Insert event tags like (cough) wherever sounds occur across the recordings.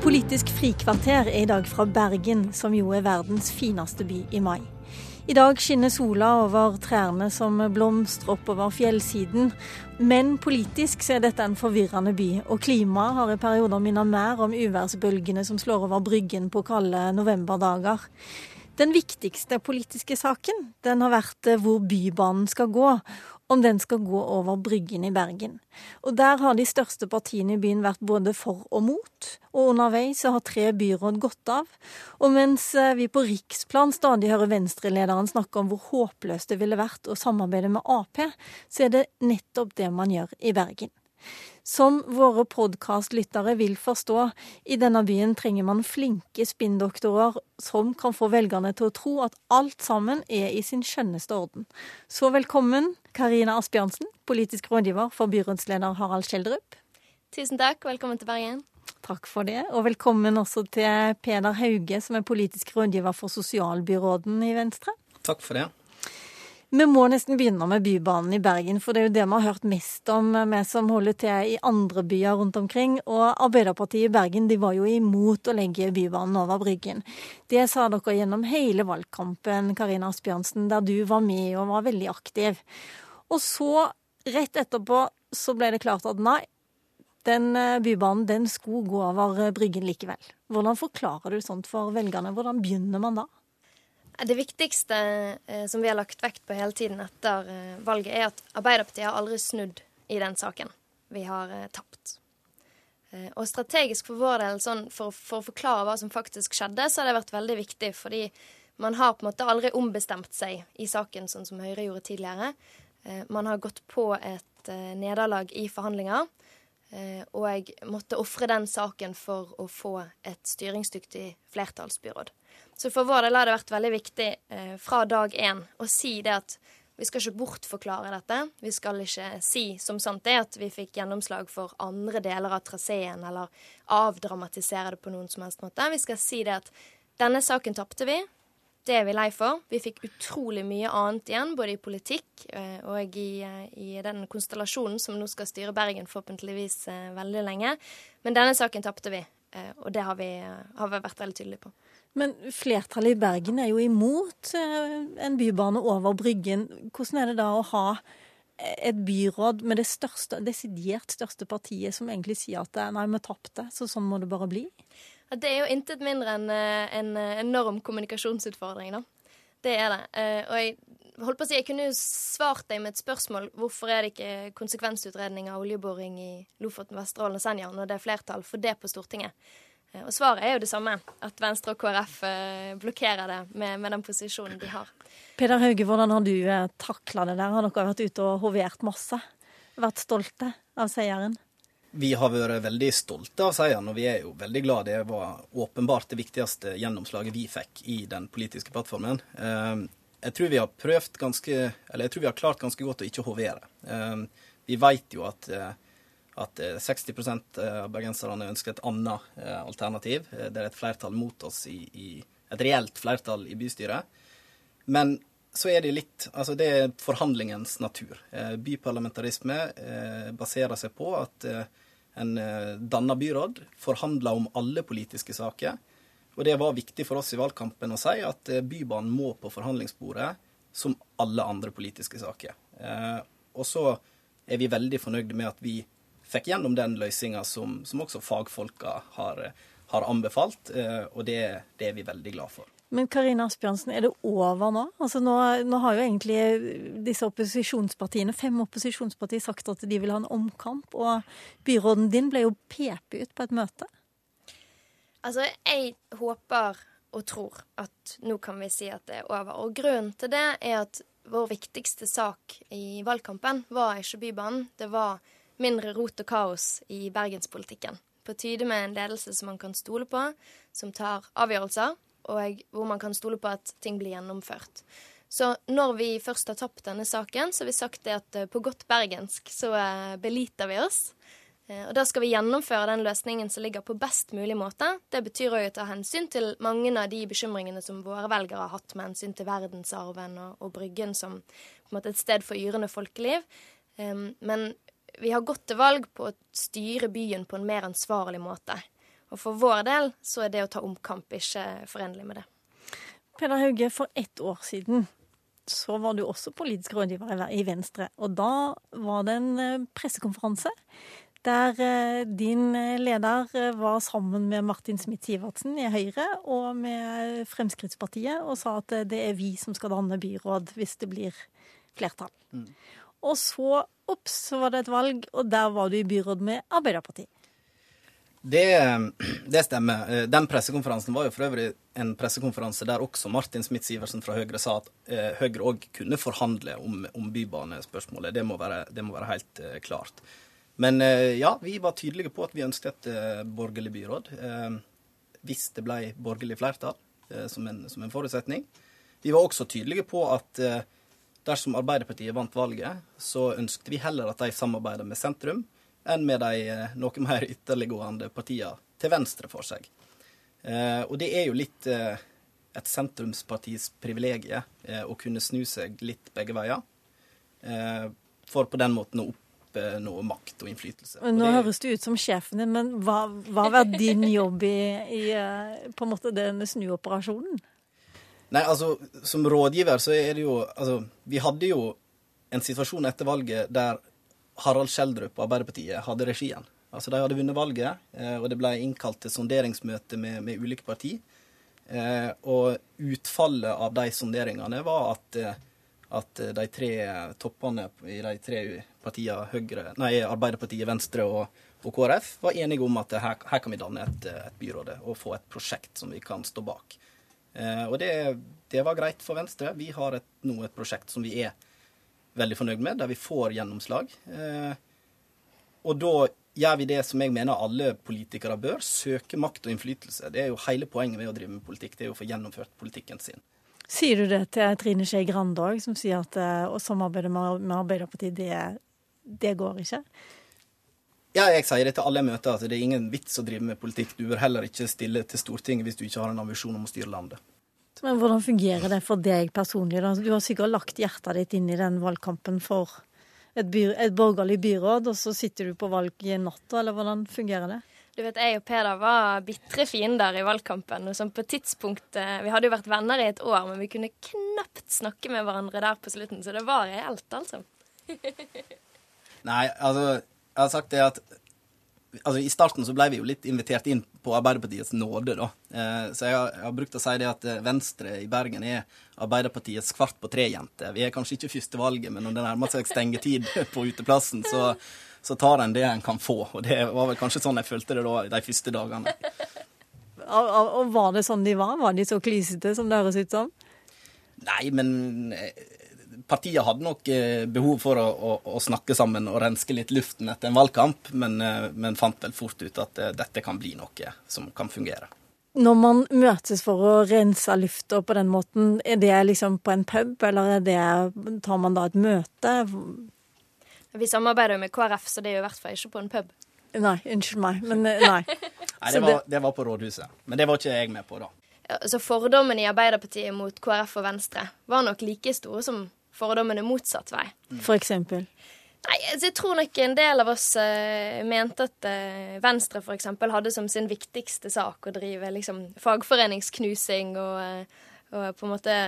Politisk frikvarter er i dag fra Bergen, som jo er verdens fineste by i mai. I dag skinner sola over trærne som blomstrer oppover fjellsiden. Men politisk så er dette en forvirrende by, og klimaet har i perioder minnet mer om uværsbølgene som slår over Bryggen på kalde novemberdager. Den viktigste politiske saken den har vært hvor Bybanen skal gå, om den skal gå over Bryggen i Bergen. Og Der har de største partiene i byen vært både for og mot, og underveis har tre byråd gått av. Og mens eh, vi på riksplan stadig hører Venstre-lederen snakke om hvor håpløst det ville vært å samarbeide med Ap, så er det nettopp det man gjør i Bergen. Som våre podkastlyttere vil forstå, i denne byen trenger man flinke spinndoktorer som kan få velgerne til å tro at alt sammen er i sin skjønneste orden. Så velkommen, Karina Asbjørnsen, politisk rådgiver for byrådsleder Harald Skjeldrup. Tusen takk. Velkommen til Bergen. Takk for det. Og velkommen også til Peder Hauge, som er politisk rådgiver for sosialbyråden i Venstre. Takk for det. Vi må nesten begynne med Bybanen i Bergen, for det er jo det vi har hørt mest om, vi som holder til i andre byer rundt omkring. Og Arbeiderpartiet i Bergen de var jo imot å legge Bybanen over Bryggen. Det sa dere gjennom hele valgkampen, Karina Asbjørnsen, der du var med og var veldig aktiv. Og så, rett etterpå, så ble det klart at nei, den eh, bybanen den skulle gå over Bryggen likevel. Hvordan forklarer du sånt for velgerne? Hvordan begynner man da? Det viktigste eh, som vi har lagt vekt på hele tiden etter eh, valget, er at Arbeiderpartiet har aldri snudd i den saken. Vi har eh, tapt. Eh, og strategisk for vår del, sånn, for, for, å forklare hva som faktisk skjedde, så har det vært veldig viktig. Fordi man har på en måte aldri ombestemt seg i saken, sånn som Høyre gjorde tidligere. Eh, man har gått på et eh, nederlag i forhandlinger. Og jeg måtte ofre den saken for å få et styringsdyktig flertallsbyråd. Så for vår del har det vært veldig viktig eh, fra dag én å si det at vi skal ikke bortforklare dette. Vi skal ikke si som sant er at vi fikk gjennomslag for andre deler av traseen, eller avdramatisere det på noen som helst måte. Vi skal si det at denne saken tapte vi. Det er vi lei for. Vi fikk utrolig mye annet igjen, både i politikk eh, og i, eh, i, den konstellasjonen som nå skal styre Bergen forhåpentligvis eh, veldig lenge. Men denne saken tapte vi, og det har vi, har vi vært veldig tydelige på. Men flertallet i Bergen er jo imot en bybane over Bryggen. Hvordan er det da å ha et byråd med det største, desidert største partiet som egentlig sier at nei, vi tapte, så sånn må det bare bli? Det er jo intet mindre enn eh, en enorm kommunikasjonsutfordring, da. Det er det. Eh, og jeg holdt på å si, jeg kunne jo svart deg med et spørsmål. Hvorfor er det ikke konsekvensutredning av oljeboring i Lofoten, Vesterålen og Senja når det er flertall for det på Stortinget? Eh, og svaret er jo det samme, at Venstre og KrF eh, blokkerer det med, med den posisjonen de har. Peder Hauge, hvordan har du eh, takla det der? Har dere vært ute og hovert masse? Vært stolte av seieren? Vi har vært veldig stolte av seieren, og vi er jo veldig glad. Det var åpenbart det viktigste gjennomslaget vi fikk i den politiske plattformen. Jeg tror vi har prøvd ganske, eller jeg tror vi har klart ganske godt å ikke hovere. Vi vet jo at at 60 eh, eh, av bergenserne ønsker et annet eh, alternativ. Det er et flertall mot oss i, i et reelt flertall i bystyret. Men så er det litt Altså, det er forhandlingens natur. Byparlamentarisme baserer seg på at en danna byråd forhandler om alle politiske saker. Og det var viktig for oss i valgkampen å si at Bybanen må på forhandlingsbordet som alle andre politiske saker. Og så er vi veldig fornøyde med at vi fikk gjennom den løsninga som, som, også fagfolka har, har anbefalt, eh, og det, det, er vi veldig glad for. Men Karina Asbjørnsen, er det over nå? Altså nå, nå, har jo egentlig disse opposisjonspartiene, fem opposisjonspartier sagt at de vil ha en omkamp, og byråden din ble jo pepet ut på et møte. Altså, jeg håper og tror at nå kan vi si at det er over. Og grunnen til det er at vår viktigste sak i valgkampen var ikke Bybanen. Det var mindre rot og kaos i bergenspolitikken. På tide med en ledelse som man kan stole på, som tar avgjørelser, og hvor man kan stole på at ting blir gjennomført. Så når vi først har tapt denne saken, så har vi sagt det at eh, på godt bergensk så eh, beliter vi oss. Eh, og da skal vi gjennomføre den løsningen som ligger på best mulig måte. Det betyr òg å ta hensyn til mange av de bekymringene som våre velgere har hatt med hensyn til verdensarven og, og Bryggen som måte et sted for yrende folkeliv. Men vi har gått til valg på å styre byen på en mer ansvarlig måte. Og for vår del så er det å ta omkamp ikke forenlig med det. Peder Hauge, for ett år siden så var du også politisk rådgiver i Venstre. Og da var det en eh, pressekonferanse der eh, din leder var sammen med Martin Smith-Sivertsen i Høyre og med Fremskrittspartiet og sa at det er vi som skal danne byråd hvis det blir flertall. Mm. Og så, ops, så var det et valg, og der var du i byråd med Arbeiderpartiet. Det, det, stemmer. Den pressekonferansen var jo for øvrig en pressekonferanse der også Martin Smith-Sivertsen fra Høyre sa at eh, Høyre òg kunne forhandle om, om bybanespørsmålet. Det må, være, det må være helt eh, klart. Men eh, ja, vi var tydelige på at vi ønsket et borgerlig byråd. Hvis det ble borgerlig flertall, som en, som en forutsetning. Vi var også tydelige på at dersom Arbeiderpartiet vant valget, så ønsket vi heller at de samarbeider med sentrum enn med de eh, noe mer ytterliggående partiene til venstre for seg. Eh, og det er jo litt eh, et sentrumspartis privilegium å kunne snu seg litt begge veier, for på den måten å oppnå makt og innflytelse. Nå det... høres du ut som sjefen din, men hva, hva var din jobb i, i på en måte den snuoperasjonen? Nei, altså, som rådgiver så er det jo Altså, vi hadde jo en situasjon etter valget der Harald Skjeldrup og Arbeiderpartiet hadde regien. Altså De hadde vunnet valget, eh, og det ble innkalt til sonderingsmøte med, med ulike partier. Eh, og utfallet av de sonderingene var at, eh, at de tre toppene i de tre partiene, Høyre, nei, Arbeiderpartiet, Venstre og, og, KrF, var enige om at her, her kan vi danne et, et byråd og få et prosjekt som vi kan stå bak. Og det, det var greit for Venstre. Vi har et, nå et prosjekt som vi er veldig fornøyd med, der vi får gjennomslag. Eh, og da gjør vi det som jeg mener alle politikere bør, søke makt og innflytelse. Det er jo hele poenget med å drive med politikk, det er jo å få gjennomført politikken sin. Sier du det til Trine Skei Grande òg, som sier at eh, å samarbeide med Arbeiderpartiet, det, det går ikke? Ja, jeg sier det til alle jeg møter, at det er ingen vits å drive med politikk. Du bør heller ikke stille til Stortinget hvis du ikke har en ambisjon om å styre landet. Men hvordan fungerer det for deg personlig? Da? Du har sikkert lagt hjertet ditt inn i den valgkampen for et, byr, et borgerlig byråd, og så sitter du på valg i natta, eller hvordan fungerer det? Du vet, Jeg og Peder var bitre fiender i valgkampen. og sånn på tidspunkt, Vi hadde jo vært venner i et år, men vi kunne knapt snakke med hverandre der på slutten. Så det var reelt, altså. (laughs) Nei, altså Jeg har sagt det at altså I starten så ble vi jo litt invitert inn på Arbeiderpartiets nåde, da. Eh, så jeg har, jeg har, brukt å si det at eh, Venstre i Bergen er Arbeiderpartiets kvart på tre-jente. Vi er kanskje ikke førstevalget, men når det nærmer seg stengetid (laughs) på uteplassen, så, så tar en det en kan få. Og det var vel kanskje sånn jeg følte det da de første dagene. Og var det sånn de var? Var de så klysete som det høres ut som? Nei, men eh, partiet hadde nok eh, behov for å, å, å, snakke sammen og renske litt luften etter en valgkamp, men, eh, men fant vel fort ut at eh, dette kan bli noe som kan fungere. Når man møtes for å rense lufta på den måten, er det liksom på en pub, eller det, tar man da et møte? Vi samarbeider jo med KrF, så det er jo i hvert fall ikke på en pub. Nei, unnskyld meg, men (laughs) nei. nei det var, det var på rådhuset. Men det var ikke jeg med på, da. Så Fordommene i Arbeiderpartiet mot KrF og Venstre var nok like store som fordommene motsatt vei. For eksempel? Nei, altså, Jeg tror nok en del av oss uh, mente at uh, Venstre f.eks. hadde som sin viktigste sak å drive liksom, fagforeningsknusing og, uh, og på en måte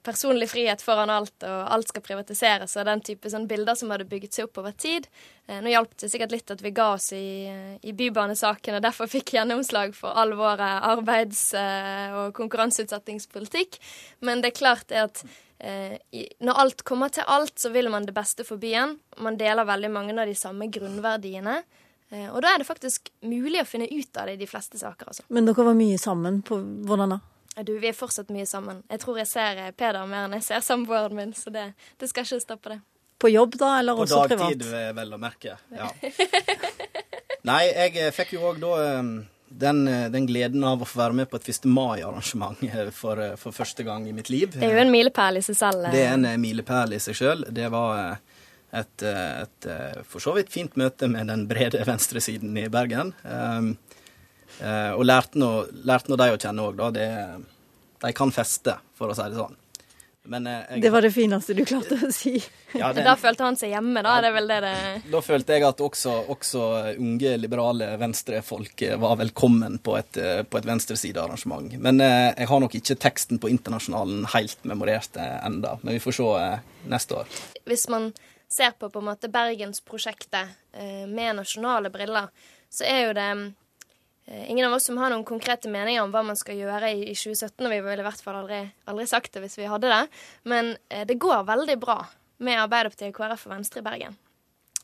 personlig frihet foran alt, og alt skal privatiseres, og den type sånn, bilder som hadde bygget seg opp over tid. Nå hjalp det sikkert litt at vi ga oss i, i bybanesaken, og derfor fikk gjennomslag for all vår arbeids- og konkurranseutsettingspolitikk, men det er klart det at eh, Når alt kommer til alt, så vil man det beste for byen. Man deler veldig mange av de samme grunnverdiene. Eh, og da er det faktisk mulig å finne ut av det i de fleste saker. Altså. Men dere var mye sammen? på Hvordan da? Du, Vi er fortsatt mye sammen. Jeg tror jeg ser eh, Peder mer enn jeg ser samboeren min, så det, det skal ikke stoppe det. På jobb, da, eller på også privat? På dagtid, vel å merke. Ja. (laughs) Nei, jeg eh, fikk jo òg da den, eh, den, gleden av å få være med på et 1. mai-arrangement eh, for, eh, for, første gang i mitt liv. Det er jo en milepæl i seg selv. Det er en milepæl i seg sjøl. Det var et, et, for så vidt fint møte med den brede (laughs) venstresiden i Bergen. og lærte nå, lærte nå de å kjenne òg, da. Det, de kan feste, for å si det sånn. Men, eh, jeg, det var det fineste du klarte å si. Ja, den, da følte han seg hjemme, da? det er vel det det Da følte jeg at også, også unge, liberale venstrefolk var velkommen på et, på et venstresidearrangement. Men eh, jeg har nok ikke teksten på Internasjonalen helt memorert enda. Men vi får se eh, neste år. Hvis man ser på på en måte Bergensprosjektet eh, med nasjonale briller, så er jo det Eh, ingen av oss som har noen konkrete meninger om hva man skal gjøre i, 2017, og vi ville i hvert fall aldri, aldri, sagt det hvis vi hadde det. Men eh, det går veldig bra med Arbeiderpartiet, KrF og Venstre i Bergen.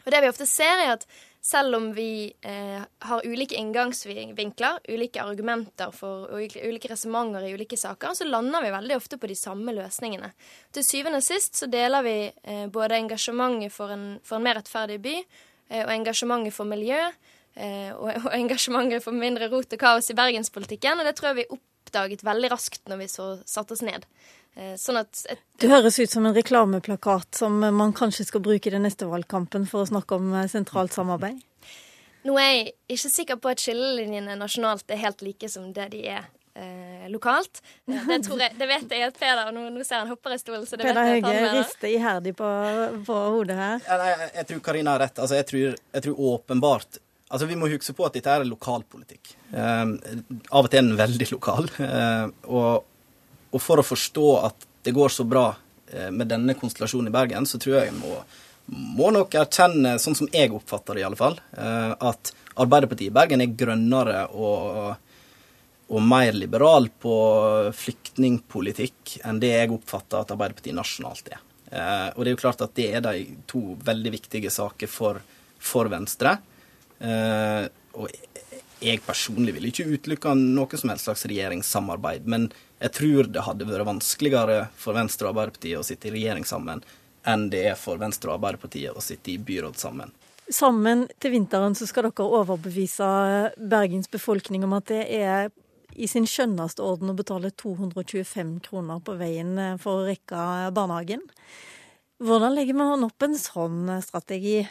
Og det vi ofte ser, er at selv om vi eh, har ulike inngangsvinkler, ulike argumenter for ulike, ulike resonnementer i ulike saker, så lander vi veldig ofte på de samme løsningene. Til syvende og sist så deler vi eh, både engasjementet for en, for en mer rettferdig by eh, og engasjementet for miljø Eh, og, og engasjementet for mindre rot og kaos i bergenspolitikken. Og det tror jeg vi oppdaget veldig raskt når vi så satte oss ned. Eh, sånn at et, Det høres ut som en reklameplakat som man kanskje skal bruke i den neste valgkampen for å snakke om eh, sentralt samarbeid? Nå er jeg ikke sikker på at skillelinjene nasjonalt er helt like som det de er eh, lokalt. (laughs) Det, jeg, det, vet jeg at Peder Nå, nå ser han hopper i stolen, så det Peder vet jeg Peder Høge rister iherdig på, på, hodet her. Ja, nei, jeg, tror Karina har rett. Altså, jeg tror, jeg tror åpenbart Altså, Vi må huske på at dette er lokalpolitikk. Eh, av og til er den veldig lokal. Eh, og, og, for å forstå at det går så bra eh, med denne konstellasjonen i Bergen, så tror jeg jeg må, må nok erkjenne, sånn som jeg oppfatter det i alle fall, eh, at Arbeiderpartiet i Bergen er grønnere og, og mer liberal på flyktningpolitikk enn det jeg oppfatter at Arbeiderpartiet nasjonalt er. Eh, og det er jo klart at det er de to veldig viktige saker for, for Venstre. Eh, og jeg personlig vil ikke utelukke noe som helst slags regjeringssamarbeid, men jeg tror det hadde vært vanskeligere for Venstre og Arbeiderpartiet å sitte i regjering sammen enn det er for Venstre og Arbeiderpartiet å sitte i byråd sammen. Sammen til vinteren så skal dere overbevise Bergens befolkning om at det er i sin skjønneste orden å betale 225 kroner på veien for å rekke barnehagen. Hvordan legger man opp en sånn strategi?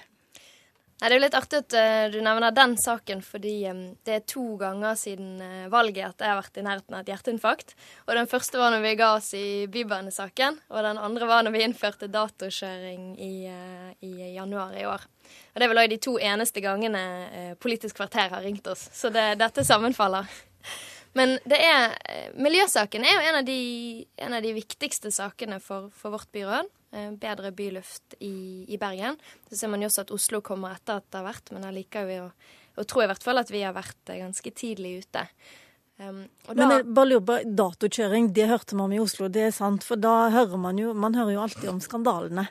Nei, Det er jo litt artig at uh, du nevner den saken, fordi det er to ganger siden uh, valget at jeg har vært i nærheten av et hjerteinfarkt. Og Den første var når vi ga oss i Bybanesaken, og den andre var når vi innførte datokjøring i, uh, i januar i år. Og Det er vel òg de to eneste gangene Politisk kvarter har ringt oss, så det, dette sammenfaller. Men det er, miljøsaken er jo en av de, en av de viktigste sakene for, for vårt byråd. Eh, bedre byluft i, i, Bergen. Så ser man jo også at Oslo kommer etter at det har vært, men jeg liker jo å, å tro i hvert fall at vi har vært eh, ganske tidlig ute. Um, men jeg bare lurer på, datokjøring, det hørte man i Oslo, det er sant. For da hører man jo Man hører jo alltid om skandalene.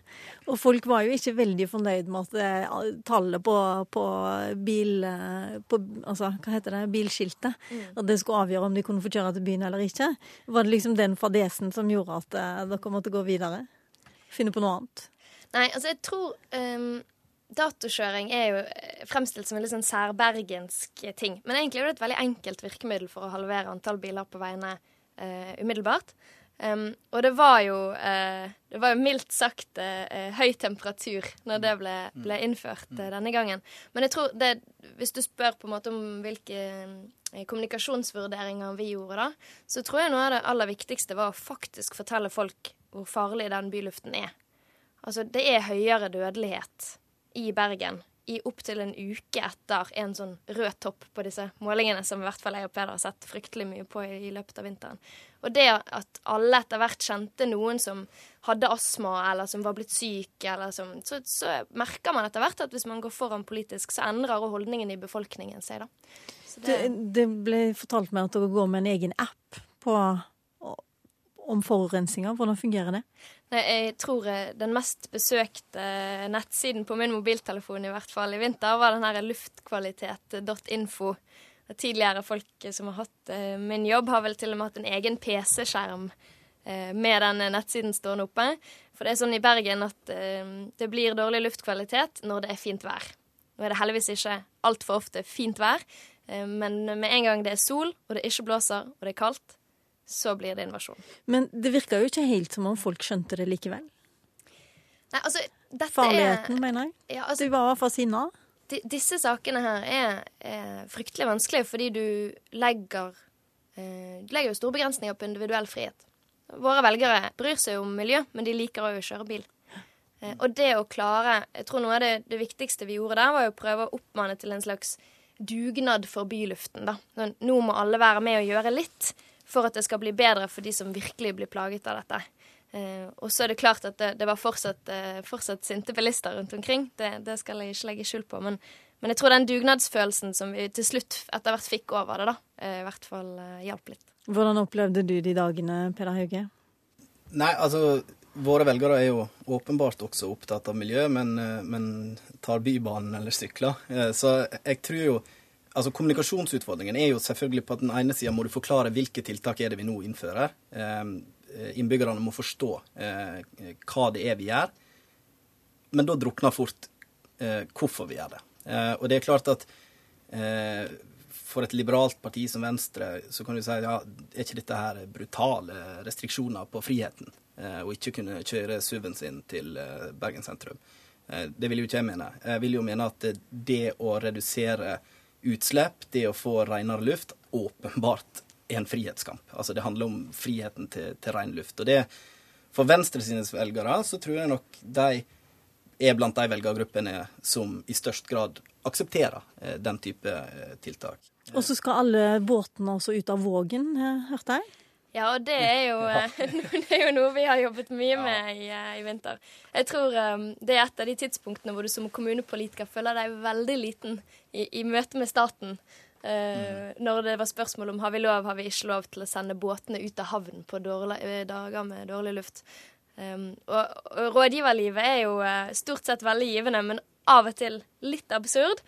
Og folk var jo ikke veldig fornøyd med at tallet på, på bil på, Altså, hva heter det, bilskiltet, mm. at det skulle avgjøre om de kunne få kjøre til byen eller ikke. Var det liksom den fadesen som gjorde at dere måtte gå videre? Finne på noe annet? Nei, altså jeg tror um, Datokjøring er jo eh, fremstilt som en litt sånn særbergensk ting. Men egentlig er det et veldig enkelt virkemiddel for å halvere antall biler på veiene uh, umiddelbart. Um, og det var jo uh, Det var jo mildt sagt uh, høy temperatur når det ble, ble innført denne gangen. Men jeg tror det Hvis du spør på en måte om hvilke kommunikasjonsvurderinger vi gjorde da, så tror jeg noe av det aller viktigste var å faktisk fortelle folk hvor farlig den byluften er. Altså, det er høyere dødelighet i Bergen i opptil en uke etter en sånn rød topp på disse målingene, som i hvert fall jeg og Peder har sett fryktelig mye på i, i løpet av vinteren. Og det at alle etter hvert kjente noen som hadde astma, eller som var blitt syk, eller som, så, så merker man etter hvert at hvis man går foran politisk, så endrer holdningen i befolkningen seg, da. Det, det, det, ble fortalt meg at dere går med en egen app på om forurensninga. Hvordan fungerer det? Nei, jeg tror eh, den mest besøkte nettsiden på min mobiltelefon i hvert fall i vinter, var den her luftkvalitet.info. Tidligere folk som har hatt uh, min jobb, har vel til og med hatt en egen PC-skjerm med den nettsiden stående oppe. For det er sånn i Bergen at det blir dårlig luftkvalitet når det er fint vær. Nå er det heldigvis ikke altfor ofte fint vær, men med en gang det er sol, og det ikke blåser, og det er kaldt, så blir det invasjon. Men det virka jo ikke helt som om folk skjønte det likevel. Nei, altså, Farligheten, er, mener jeg. Ja, altså, du var i hvert fall sinna. Disse sakene her er, er, fryktelig vanskelige fordi du legger, eh, du legger jo store begrensninger på individuell frihet. våre velgere bryr seg om miljø, men de liker òg å kjøre bil. Eh, og det å klare Jeg tror noe av det, det viktigste vi gjorde der, var jo å prøve å oppmanne til en slags dugnad for byluften. da. Nå må alle være med og gjøre litt for at det skal bli bedre for de som virkelig blir plaget av dette. Eh, og så er det klart at det, det var fortsatt, eh, fortsatt, sinte bilister rundt omkring. Det, det, skal jeg ikke legge skjul på. Men, men, jeg tror den dugnadsfølelsen som vi til slutt etter hvert fikk over det, da, eh, i hvert fall eh, hjalp litt. Hvordan opplevde du de dagene, Peder Hauge? Nei, altså Våre velgere er jo åpenbart også opptatt av miljø, men, eh, men tar Bybanen eller sykler. Eh, så jeg tror jo Altså Kommunikasjonsutfordringen er jo selvfølgelig på at den ene sida må du forklare hvilke tiltak er det vi nå innfører. Eh, innbyggerne må forstå eh, hva det er vi gjør. Men da drukner fort eh, hvorfor vi gjør det. Og det er klart at for et liberalt parti som Venstre, så kan du si ja, er ikke dette her brutale restriksjoner på friheten? Og ikke kunne kjøre SUV-en sin til Bergen sentrum. Det vil jo ikke jeg mene. Jeg vil jo mene at det å redusere utslipp, det å få renere luft, åpenbart er en frihetskamp. Altså Det handler om friheten til, til ren luft. Og det, For Venstre sine velgere så tror jeg nok de er blant de velgergruppene som i størst grad aksepterer eh, den type eh, tiltak. Og så skal alle båtene også ut av Vågen, eh, hørte jeg? Ja, og det er, jo, (laughs) det er jo, noe vi har jobbet mye med i, eh, i, vinter. Jeg tror um, det er et av de tidspunktene hvor du som kommunepolitiker føler deg veldig liten i, i møte med staten. Uh, mm. Når det var spørsmål om har vi lov, har vi ikke lov til å sende båtene ut av havn på dårlig, dager med dårlig luft. Um, og, og, rådgiverlivet er jo uh, stort sett veldig givende, men av og til litt absurd.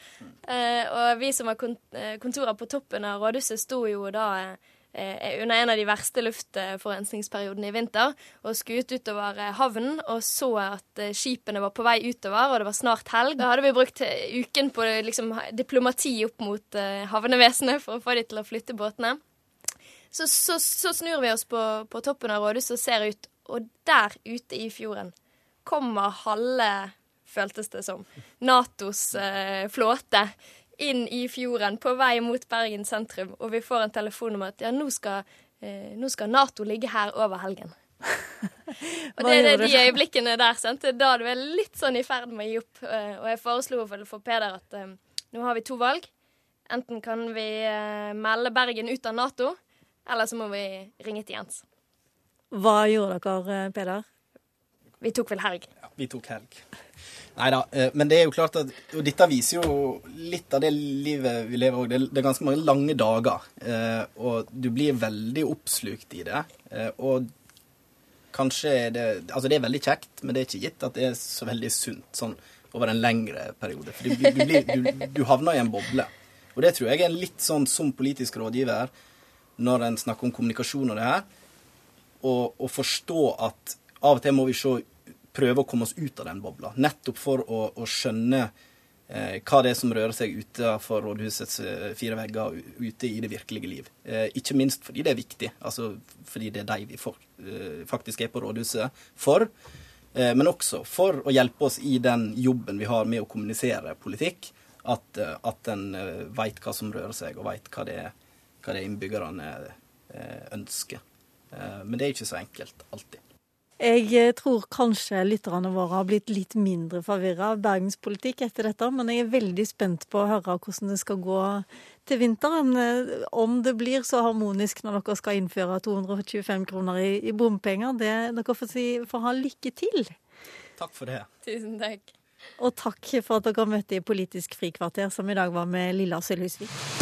Uh, og vi som har kontorer på toppen av rådhuset, sto jo da Eh, under en av de verste luftforurensningsperiodene i vinter og skuet utover eh, havnen og så at eh, skipene var på vei utover, og det var snart helg. Da hadde vi brukt uken på liksom, diplomati opp mot havnevesenet for å få de til å flytte båtene. Så, så, så snur vi oss på, på toppen av rådhuset og ser ut, og der ute i fjorden kommer halve, føltes det som, Natos eh, flåte inn i fjorden på vei mot Bergen sentrum, og vi får en telefon om at ja, nå skal, eh, nå skal Nato ligge her over helgen. (laughs) og det er de øyeblikkene der, sant? da du er litt sånn i ferd med å gi opp. Eh, og jeg foreslo for Peder at eh, nå har vi to valg. Enten kan vi eh, melde Bergen ut av Nato, eller så må vi ringe til Jens. Hva gjorde dere, eh, Peder? Vi tok vel helg. Vi tok helg. Nei da, eh, men det er jo klart at Og dette viser jo litt av det livet vi lever òg. Det er ganske mange lange dager. Eh, og du blir veldig oppslukt i det. Eh, og kanskje er det Altså, det er veldig kjekt, men det er ikke gitt at det er så veldig sunt sånn over en lengre periode. For du, du, blir, du, du havner i en boble. Og det tror jeg er litt sånn som politisk rådgiver når en snakker om kommunikasjon og det her, å forstå at av og til må vi se prøve å komme oss ut av den bobla. Nettopp for å, å skjønne eh, hva det er som rører seg utenfor rådhusets eh, fire vegger, ute i det virkelige liv. Eh, ikke minst fordi det er viktig, altså fordi det er de vi for, eh, faktisk er på rådhuset for. Eh, men også for å hjelpe oss i den jobben vi har med å kommunisere politikk. At, eh, at en veit hva som rører seg, og veit hva, hva det er innbyggerne ønsker. men det er ikke så enkelt alltid. Jeg eh, tror kanskje lytterne våre har blitt litt mindre forvirra av bergenspolitikk etter dette, men jeg er veldig spent på å høre hvordan det skal gå til vinteren. Eh, om det blir så harmonisk når dere skal innføre 225 kroner i, i bompenger, det dere får, si, får ha lykke til. Takk for det. Tusen takk. Og takk for at dere møtte i Politisk frikvarter, som i dag var med Lilla Sølhusvik.